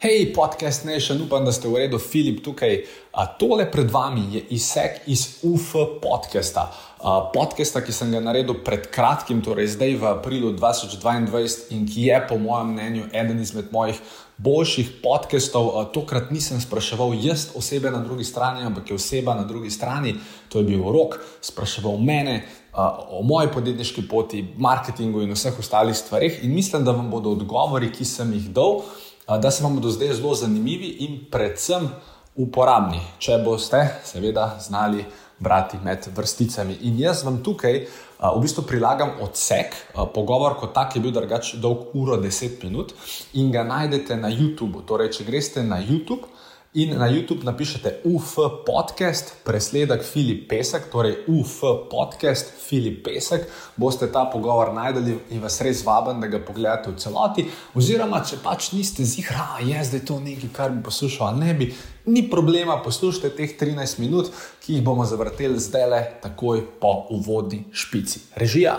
Hej, podcast Nation, upam, da ste v redu, Filip tukaj. A, tole pred vami je izsek iz UF podcasta. A, podcasta, ki sem ga naredil pred kratkim, torej zdaj v aprilu 2022 in ki je, po mojem mnenju, eden izmed mojih boljših podcastov. A, tokrat nisem spraševal jaz osebe na drugi strani, ampak je oseba na drugi strani, to je bil rok, spraševal mene. O moji podjetniški poti, marketingu in vseh ostalih stvarih, in mislim, da vam bodo odgovori, ki sem jih dal, da se vam bodo zdaj zelo zanimivi in predvsem uporabni, če boste, seveda, znali brati med vrsticami. In jaz vam tukaj v bistvu prilagam odsek, pogovor kot tak je bil drugač dolg uro 10 minut in ga najdete na YouTubu. Torej, če greste na YouTube. In na YouTube napišete UF podcast, presledek Filip Pesek, torej UF podcast Filip Pesek, boste ta pogovor najdeli in vas res vabim, da ga pogledate v celoti. Oziroma, če pač niste zihra, je zdaj to nekaj, kar bi poslušal, ne bi, ni problema, poslušajte teh 13 minut, ki jih bomo zavrteli zdaj le takoj po uvodni špici. Režija.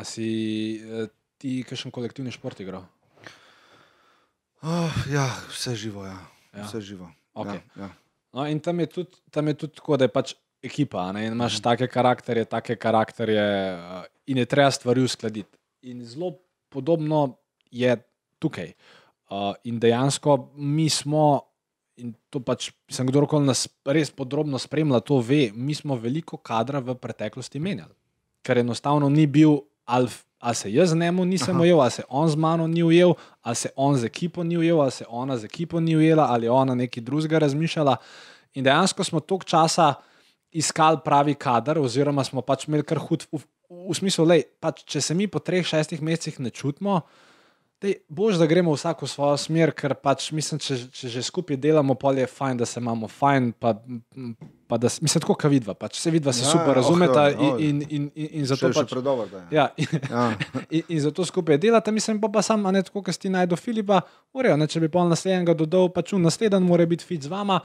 A si uh, ti, ki še kolektivni šport igral? Oh, ja, vse živo. Ja. Ja. Vse živo. Okay. Ja, ja. No, in tam je, tudi, tam je tudi tako, da je pač ekipa. Ne? In imaš mm. take karakterje, take karakterje, uh, in je treba stvari uskladiti. In zelo podobno je tukaj. Uh, in dejansko mi smo, in to pač, sem kdorkoli nas res podrobno spremljal, to ve, mi smo veliko kadra v preteklosti menjali. Ker enostavno ni bil ali, ali se jaz z njim nisem Aha. ujel, ali se on z mano ni ujel, ali se on z ekipo ni ujel, ali se ona z ekipo ni ujela, ali ona nekaj drugega razmišljala. In dejansko smo toliko časa iskali pravi kader, oziroma smo pač imeli kar hud v, v, v smislu, da pač, če se mi po treh, šestih mesecih ne čutimo. Bož, da gremo vsak v svojo smer, ker pač mislim, če, če že skupaj delamo, pol je fajn, da se imamo fajn. Pa, pa da, mislim, tako kot vidva, pač vse vidva se ja, super razumeta oh, oh, in, in, in, in zato še, pač, še predobr, ja, in, ja. in, in zato skupaj delate. Mislim pa, pa sam, ne tako, kot ste najdel Filipa, urejo, ne, če bi pol naslednjega dodal, pač v naslednjem mora biti fit z vama.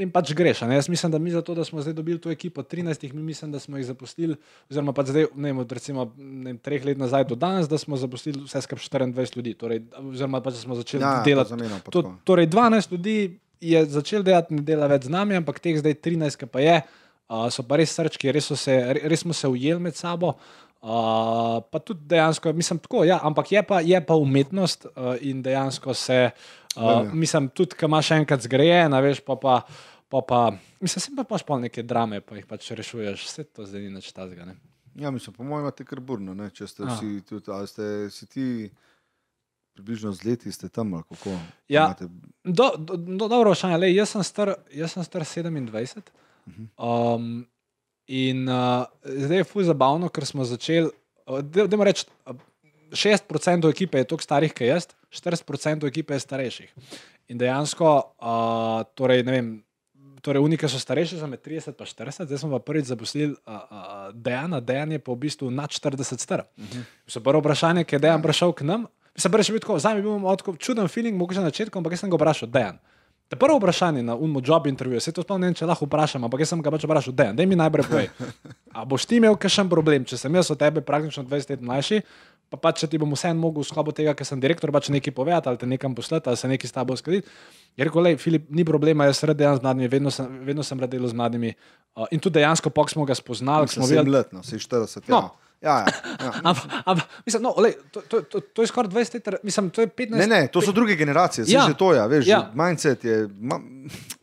In pač greš. Jaz mislim, da mi za to, da smo zdaj dobili to ekipo 13, mi mislim, da smo jih zaposlili, oziroma pač zdaj, ne vem, od recimo ne, treh let nazaj do danes, da smo zaposlili vse skupaj 24 ljudi. Torej, oziroma pač smo začeli ja, delati. To, torej, 12 ljudi je začel delati, ne dela več z nami, ampak teh zdaj 13, ki pa je, uh, so pa res srčki, res, se, res smo se ujeli med sabo. Uh, pa tudi dejansko, mislim, tako, ja, ampak je pa, je pa umetnost uh, in dejansko se, uh, mislim, tudi, ki imaš enkrat zgrajeno, veš, pa pa. Pa, pa, mislim, sem pa pač pol neke drame, pa jih pač rešuješ, vse to zdaj ni več tazga. Ja, mislim, po mojem, imate kar burno, ne? če ste vsi tudi, ali ste si ti. Približno z leti ste tam, ali kako? Ja, do, do, do, dobro, vprašanje. Lej, jaz, sem star, jaz sem star 27. Um, in uh, zdaj je fuzi zabavno, ker smo začeli. Da moramo reči, 6% ekipe je toliko starih, kot jaz, 40% ekipe je starejših. In dejansko, uh, torej, ne vem. Torej, unike so starejše, za me 30 in 40, zdaj smo pa prvič zaposlili uh, uh, Dejana, Dejan je pa v bistvu nad 40 star. Uh -huh. Prvo vprašanje, ki je Dejan prišel k nam, Mislim, da je bil tako, zdaj mi bil tako čuden feeling, mogoče na začetku, ampak jaz sem ga vprašal, Dejan. To je prvo vprašanje na unmo job intervju, se to sploh ne vem, če lahko vprašam, ampak jaz sem ga pač vprašal, Dejan, da mi najprej povej. A boš ti imel kakšen problem, če sem jaz od tebe praktično 20 let mlajši, pa pač če ti bom vseeno mogel v sklopu tega, ker sem direktor, pač nekaj povedati ali te nekam poslati ali se nekaj s tabo skladiti. Je rekel, lej, Filip, ni problema, jaz rad delam z mladimi, vedno sem, vedno sem rad delal z mladimi. Uh, in tudi dejansko, pok smo ga spoznali, smo videli. Letno, si 40 let. No, Ja, ja, ja. Ampak, am, mislim, no, lej, to, to, to, to je skoraj 20 let, mislim, to je 15 let. Ne, ne, to so druge generacije, ja. že to je, veš, ja. mindset je, ma,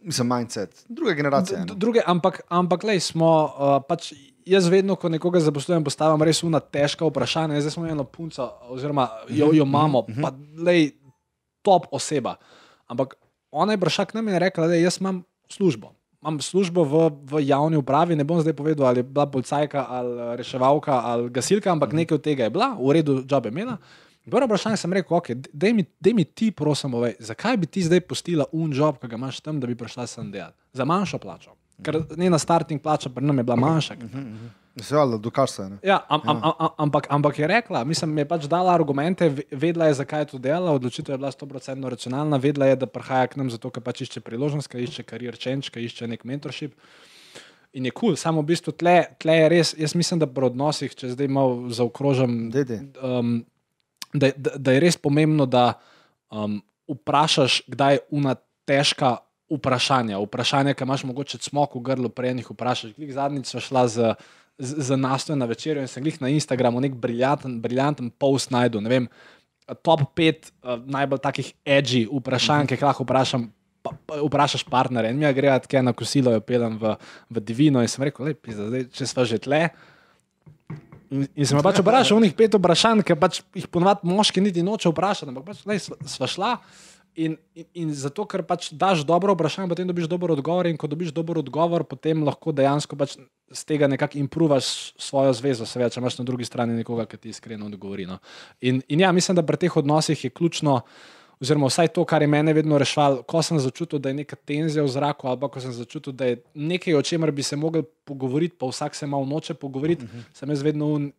mislim, mindset, druge generacije. D, no. druge, ampak, ampak, lej, smo uh, pač. Jaz vedno, ko nekoga zaposlujem, postavim res una težka vprašanja. Zdaj smo eno punco, oziroma jo, jo imamo, mm -hmm. pa lej, top oseba. Ampak ona je bršak nam in rekla, da jaz imam službo imam službo v, v javni upravi, ne bom zdaj povedal, ali je bila policajka, ali reševalka, ali gasilka, ampak nekaj od tega je bila, v redu, je imela. Prvo vprašanje sem rekel, okay, da mi, mi ti, prosim, ove, zakaj bi ti zdaj postila un job, ki ga imaš tam, da bi prišla sem delati? Za manjšo plačo. Ker njena starting plača pri nam je bila manjša. Uh -huh, uh -huh. Seveda, dokaž se. Ja, am, am, am, ampak, ampak je rekla, mislim, je pač dala argumente, vedela je, zakaj je to dela, odločitev je bila 100% racionalna, vedela je, da prihaja k nam zato, ker pač išče priložnost, ker išče karier change, ker išče nek mentorship. In je kul, cool, samo v bistvu tle, tle je res, jaz mislim, da pri odnosih, če zdaj malo zaokrožam, um, da, da, da je res pomembno, da um, vprašaš, kdaj je una težka vprašanja. Vprašanja, ki imaš mogoče smok v grlu, prej jih vprašaš. Klik zadnjič sva šla z, z, z nastoj na večerjo in sem jih na Instagramu nek briljanten, briljanten post najdel. Ne vem, top pet uh, najbolj takih edgy vprašanj, ki jih lahko vprašam. Pa, pa, vprašaš partnerja, in mi je gre, da je na kosilo, jo pelem v, v Divino. In sem rekel, lepi, zdaj, če smo že tle. In, in sem pač vprašal, unih pet vprašanj, ki pač jih ponovadi moški niti noče vprašati, ampak pač, sva, sva šla. In, in, in zato, ker pač daš dobro vprašanje, potem dobiš dober odgovor. In ko dobiš dober odgovor, potem lahko dejansko pač z tega nekako improvaš svojo zvezo, seveda, če imaš na drugi strani nekoga, ki ti iskreno odgovori. No. In, in ja, mislim, da pri teh odnosih je ključno, oziroma vsaj to, kar je mene vedno rešvalo, ko sem začutil, da je neka tenzija v zraku, ali ko sem začutil, da je nekaj, o čemer bi se mogli pogovoriti, pa vsak se malo noče pogovoriti, uh mhm. -huh. sem jaz vedno un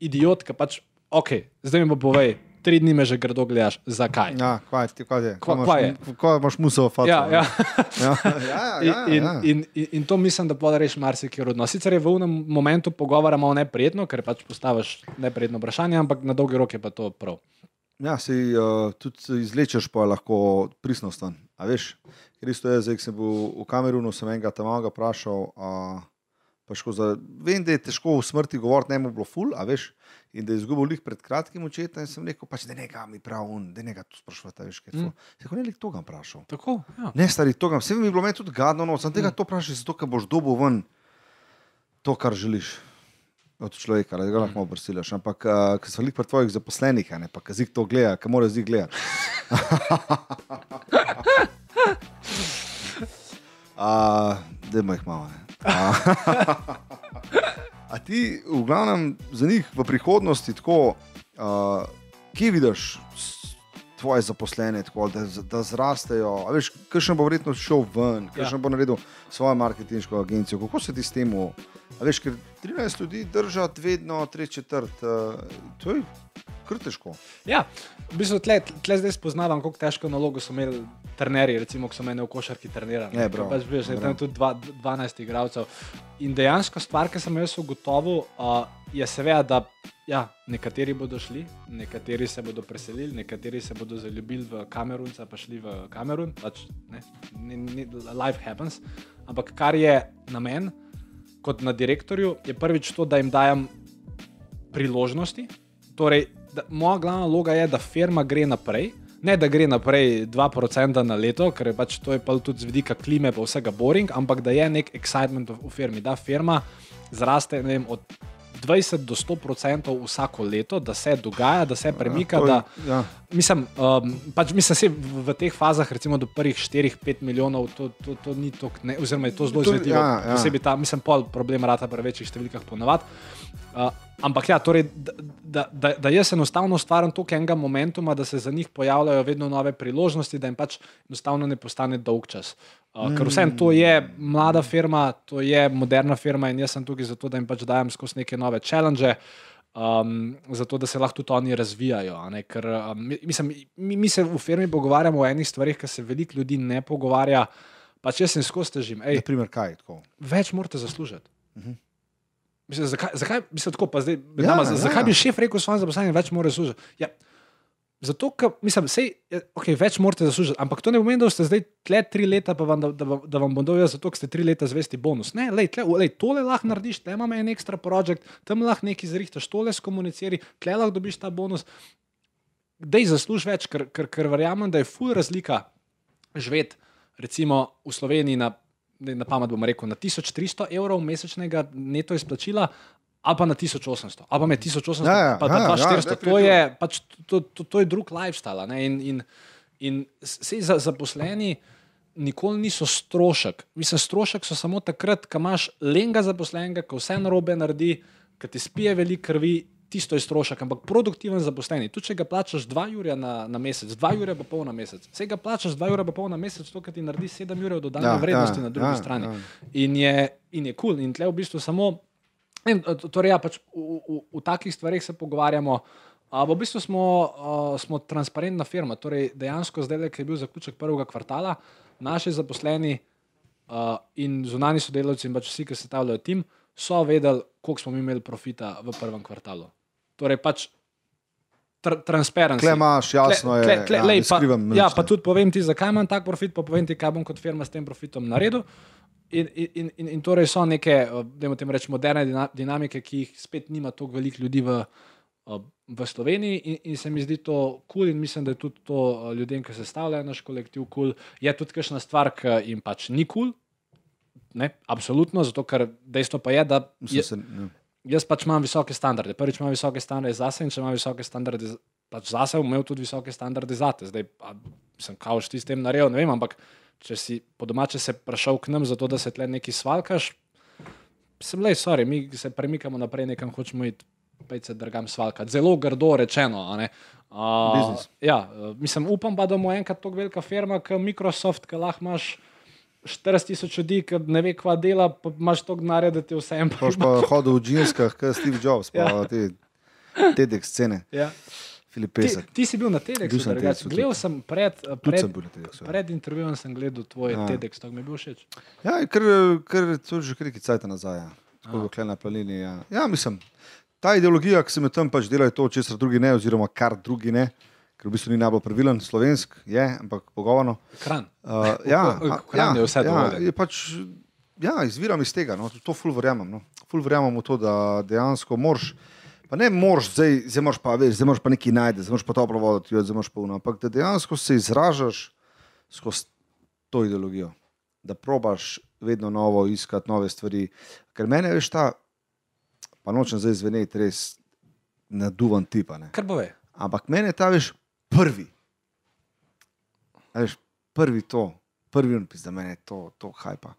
idiot, ki pač, ok, zdaj mi bo povej tri dni me že grdo gledaš. Zakaj? Ja, kaj ti je? Kaj imaš muso, fata? Ja, ja. ja, ja, ja, in, ja. In, in, in to mislim, da poda reči marsikaj rodno. Sicer je v unem momentu pogovora malo neprijetno, ker pač postaviš neprijetno vprašanje, ampak na dolgi rok je pa to prav. Ja, si uh, tudi izlečeš, pa lahko pristnosten. A veš, ker isto je, zdaj sem bil v Kamerunu, sem enega tam malo vprašal. Uh, Za, vem, da je težko v smrti govoriti, ne mu bilo ful, a veš, in da je izgubil jih pred kratkim očeta. In sem rekel, pač, da ne ga mi prav, da ne ga tu sprašujete, veš, kaj. Mm. Se ne to ga vprašal. Tako, ja. Ne, stari to ga, vse mi je bilo meni tudi gadno, no, sem tega mm. to vprašal, zato ker boš dobil ven to, kar želiš. Od človeka, da ga lahko mm. brsilaš. Ampak, uh, ker so lik pri tvojih zaposlenih, ne pa, ki zik to gleda, ki mora zik gledati. uh, Dajmo jih malo. A ti, v glavnem, za njih v prihodnosti, tako, uh, kje vidiš tvoje zaposlene, tako, da, da zrastejo? Kaj še bo verjetno šel ven, kaj še ja. bo naredil svojo marketinško agencijo? Kako se ti s tem? Veš, ker 13 ljudi držati vedno, tri četrt, uh, to je kar težko. Ja, v bistvu tle, tle zdaj spoznavam, kako težko nalogo so imeli trenerji, recimo, ko so meni v košarki trenirali. Ne, bro. Pač veš, tam tudi dva, 12 igralcev. In dejansko stvar, ki sem jaz ugotovil, uh, je seveda, da ja, nekateri bodo šli, nekateri se bodo preselili, nekateri se bodo zaljubili v Kamerun, pa šli v Kamerun. Pač, ne, ne, ne, life happens. Ampak kar je na meni, kot na direktorju, je prvič to, da jim dajem priložnosti. Torej, da, moja glavna naloga je, da firma gre naprej. Ne, da gre naprej 2% na leto, ker je pač to je pa tudi z vidika klime, pa vsega boring, ampak da je nek excitement v firmi, da firma zraste vem, od 20 do 100% vsako leto, da se dogaja, da se premika. Ja, da, ja. Mislim, um, pač mislim se v, teh fazah, recimo do prvih 4-5 milijonov, to, to, to ni to, oziroma je to zelo izvedljivo. Ja, ja. Posebej ta, mislim, pol problema rata pri večjih številkah ponovadi. Uh, ampak ja, torej, da, da, da, da jaz enostavno ustvarjam toliko enega momentuma, da se za njih pojavljajo vedno nove priložnosti, da jim pač enostavno ne postane dolg čas. Uh, mm. Ker vsem to je mlada firma, to je moderna firma in jaz sem tukaj zato, da jim pač dajem skozi neke nove challenge. Um, zato, da se lahko tudi oni razvijajo. Ker, um, mislim, mi, mi se v firmi pogovarjamo o enih stvarih, ki se veliko ljudi ne pogovarja. Pa če sem skozi težim, več morate zaslužiti. Uh mhm. -huh. Mislim, zakaj, zakaj, mislim, tako, zdaj, ja, nama, ja. zakaj bi šef rekel svojim zaposlenim, več mora zaslužiti? Ja. Zato, ker mislim, sej, okay, več morate zaslužiti, ampak to ne pomeni, da ste zdaj tle tri leta, vam, da, da, da vam bom dal zato, ste tri leta zvesti bonus. Ne, lej, tle, lej, tole lahko narediš, tle imamo en ekstra projekt, tam lahko nekaj zrihtaš, tole skomuniciri, tle lahko dobiš ta bonus. Dej zasluž več, ker, ker, ker verjamem, da je fuj razlika živeti recimo v Sloveniji na na pamet bomo rekel, na 1300 evrov mesečnega neto izplačila. Ali pa na 1800, ali pa med 1800 ja, ja, pa ja, 2400. Ja, to, je, pač, to, to, to je drug lifestyle. In, in, in se za zaposleni nikoli niso strošek. Mislim, strošek so samo takrat, ko imaš lenga zaposlenega, ko vse narobe naredi, ko ti spije veliko krvi tisto je strošek, ampak produktiven zaposleni. Tu, če ga plačaš 2 ure na, na mesec, 2 ure pa pol na mesec, vse ga plačaš 2 ure pa pol na mesec, to, kar ti naredi 7 ure dodane Ja, vrednosti ja, na drugi ja, strani. ja. In je in kul. Cool. In tle v bistvu samo. In, torej, ja, pač v, v, v takih stvarih se pogovarjamo. A, v bistvu smo, a, smo transparentna firma. Torej, dejansko, zdaj, ki je bil zaključek prvega kvartala, naši zaposleni a, in zunani sodelavci, in pač vsi, ki se stavljajo tim, so vedeli, koliko smo mi imeli profita v prvem kvartalu. Torej, pač tr transparentno. Kle imaš, jasno je. Kle, kle, ja, lej, pa, skrivam ja, pa tudi povem ti, zakaj imam tak profit, pa povem ti, kaj bom kot firma s tem profitom naredil. In, in, in, in torej so neke, da jim rečemo, moderne dina- dinamike, ki jih spet nima toliko veliko ljudi v, v Sloveniji, in, in se mi zdi to kul, cool in mislim, da je tudi to ljudem, ki sestavljajo naš kolektiv, kul. Cool. Je tudi kakšna stvar, ki jim pač ni kul. Cool. Ne, absolutno, zato ker dejstvo pa je, da Mislim, je, se, ne. Jaz pač imam visoke standarde. Prvič imam visoke standarde zase in če imam visoke standarde pač zase, bom imel tudi visoke standarde zate. Zdaj pa sem kauš ti s tem naredil, ne vem, ampak če si po domače se prišel k nam zato, da se tle neki svalkaš, sem le, sorry, mi se premikamo naprej, nekam hočemo iti. Pejte se drgam svalkati. Zelo grdo rečeno. a ne. Uh, ja, mislim, upam pa, da bomo enkrat tako velika firma, kot Microsoft, ki lahko imaš 40 tisoč ljudi, ki ne ve, kva dela, pa imaš to gnare, da ti vse en Boš pa hodil v džinskah, kot Steve Jobs, pa Ja. te TEDx scene, Ja. Ti, ti si bil na TEDxu, drugače. TEDxu tudi. Gledal sem pred, pred, sem bil na TEDxu. ja. pred intervjujem, sem gledal tvoj Ja. TEDx, to mi je bilo všeč. Ja, kar to je že nekaj cajt nazaj. Ja. Tako kot na planini. Ja. ja, mislim, ta ideologija, ki se mi tam pač dela, je to, česar drugi ne, oziroma kar drugi ne, ker v bistvu ni najbolj pravilen, slovensk je, ampak pogovorno. Kran. Uh, ja, a- v Kranju je vse ja, dovolj. je pač, ja, izviram iz tega, no, to ful verjamem. No. Ful verjamem v to, da dejansko moraš. Pa ne moraš, zdaj, zdaj moraš pa, veš, zdaj moraš pa nekaj najti, zdaj moraš pa toplo vodo, zdaj moraš pa uno, ampak da dejansko se izražaš skozi to ideologijo, da probaš vedno novo iskati nove stvari. Ker mene, veš, ta, pa nočem zdaj zveneti res naduvan tipa, ne. Kar bo ve. ampak mene ta, veš, prvi. A Veš, prvi to, prvi unpis, da meni je to, to hajpa.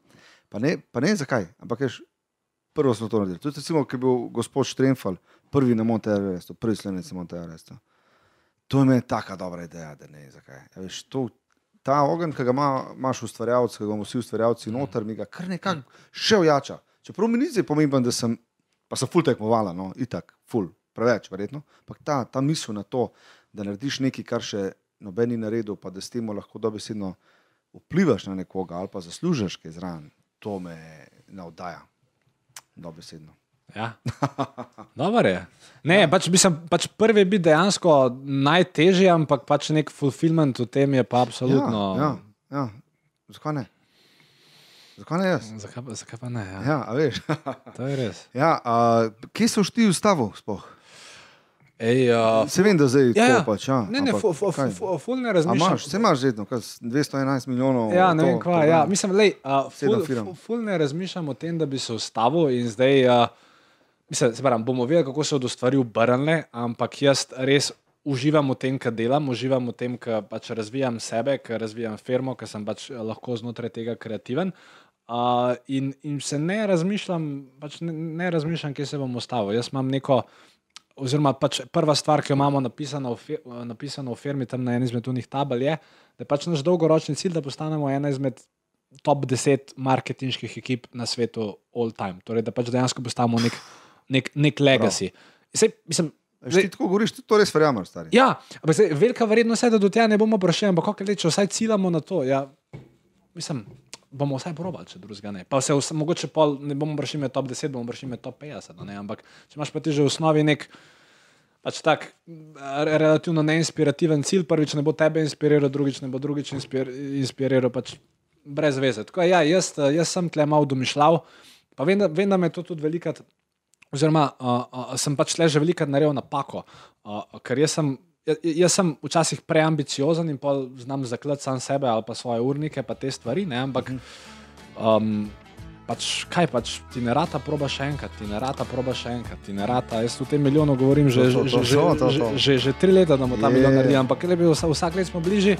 Pa ne, pa ne zakaj, ampak veš, prvo smo to naredili. Tudi, recimo, ki je bil gospod Štremfal, prvi na Monte Everestu, prvi slovenec na Monte Everestu. To je meni taka dobra ideja, da ne zakaj. A Veš, to, ta ogenj, ki ga ima, imaš ustvarjalci, ki ga imamo vsi ustvarjalci noter, mi ga kar nekako še ojača. Čeprav mi ni zdaj pomemben, da sem, pa sem full tekmovala, no, itak, full, preveč, verjetno. Ampak ta, ta misel na to, da narediš nekaj, kar še noben ni naredil, pa da s tem lahko dobesedno vplivaš na nekoga ali pa zaslužiš kaj zraven, to me navdaja. Dobesedno. Ja. Dobro je. Ne, pač, mislim, pač prvi je biti dejansko najtežji, ampak pač nek fulfillment v tem je pa absolutno. Ja, ja, ja. Zakaj ne? Zakaj ne jaz? Zakaj, zakaj pa ne? Ja. Ja, veš. To je res. ja, a, kje so šti ustavo? Sploh? Ej, uh, Se vem, da zdaj ja, ja. to pač. Ja, Ne, ne, ful ne razmišljam. imaš, se imaš vedno, kaj, 211 milijonov. Ja, ne to, vem, kva. to, Ja. Mislim, lej, uh, ful, ful, ful ne razmišljam o tem, da bi se ustavil in zdaj. Uh, mislim, se pravim, bomo videli, kako se bodo stvari obrnile, ampak jaz res uživam v tem, kar delam, uživam v tem, ker pač razvijam sebe, ker razvijam firmo, ker sem pač lahko znotraj tega kreativen. Uh, in, in se ne razmišljam, pač ne, ne razmišljam, kje se bom ustavil. Jaz imam neko. Oziroma, pač prva stvar, ki jo imamo napisano v, fir, napisano v firmi, tam na eni izmed unih tabel, je, da je pač naš dolgoročni cilj, da postanemo ena izmed top 10 marketinških ekip na svetu, all time. Torej, da pač dejansko postanemo nek, nek, nek legacy. Sej, mislim, Veš, ti tako govoriš, ti to res verjameš, stari. Ja, ampak zdaj, velika verjetnost je, da do tega ne bomo prišli, ampak kako reče, vsaj ciljamo na to. Ja, mislim, bomo vsaj probali, če drugega ne. Pa se vse, mogoče pol, ne bomo prišli med top 10, bomo prišli med top 50. a Ne? Ampak če imaš pa ti že v osnovi nek. Pač tak re- relativno neinspirativen cilj, prvič ne bo tebe inspiriral, drugič ne bo drugič inspir, inspiriral, pač brez veze. Tako, ja, jaz, jaz sem tle malo domišljal, pa vem, da, vem, da me je to tudi velikrat, oziroma uh, uh, sem pač tle že velikrat naredil napako, uh, ker jaz sem, jaz, jaz sem včasih preambiciozen in pa znam zaklati sam sebe ali pa svoje urnike, pa te stvari, ne, ampak um, pač, kaj pač ti ne rata, proba še enkrat, ti ne rata, proba še enkrat, ti ne rata. Jaz v tem milijonu govorim že, To, to, to, že, že, to, to, že, to. že, že tri leta, da bomo ta milijon naredili, ampak vsak let smo bližje.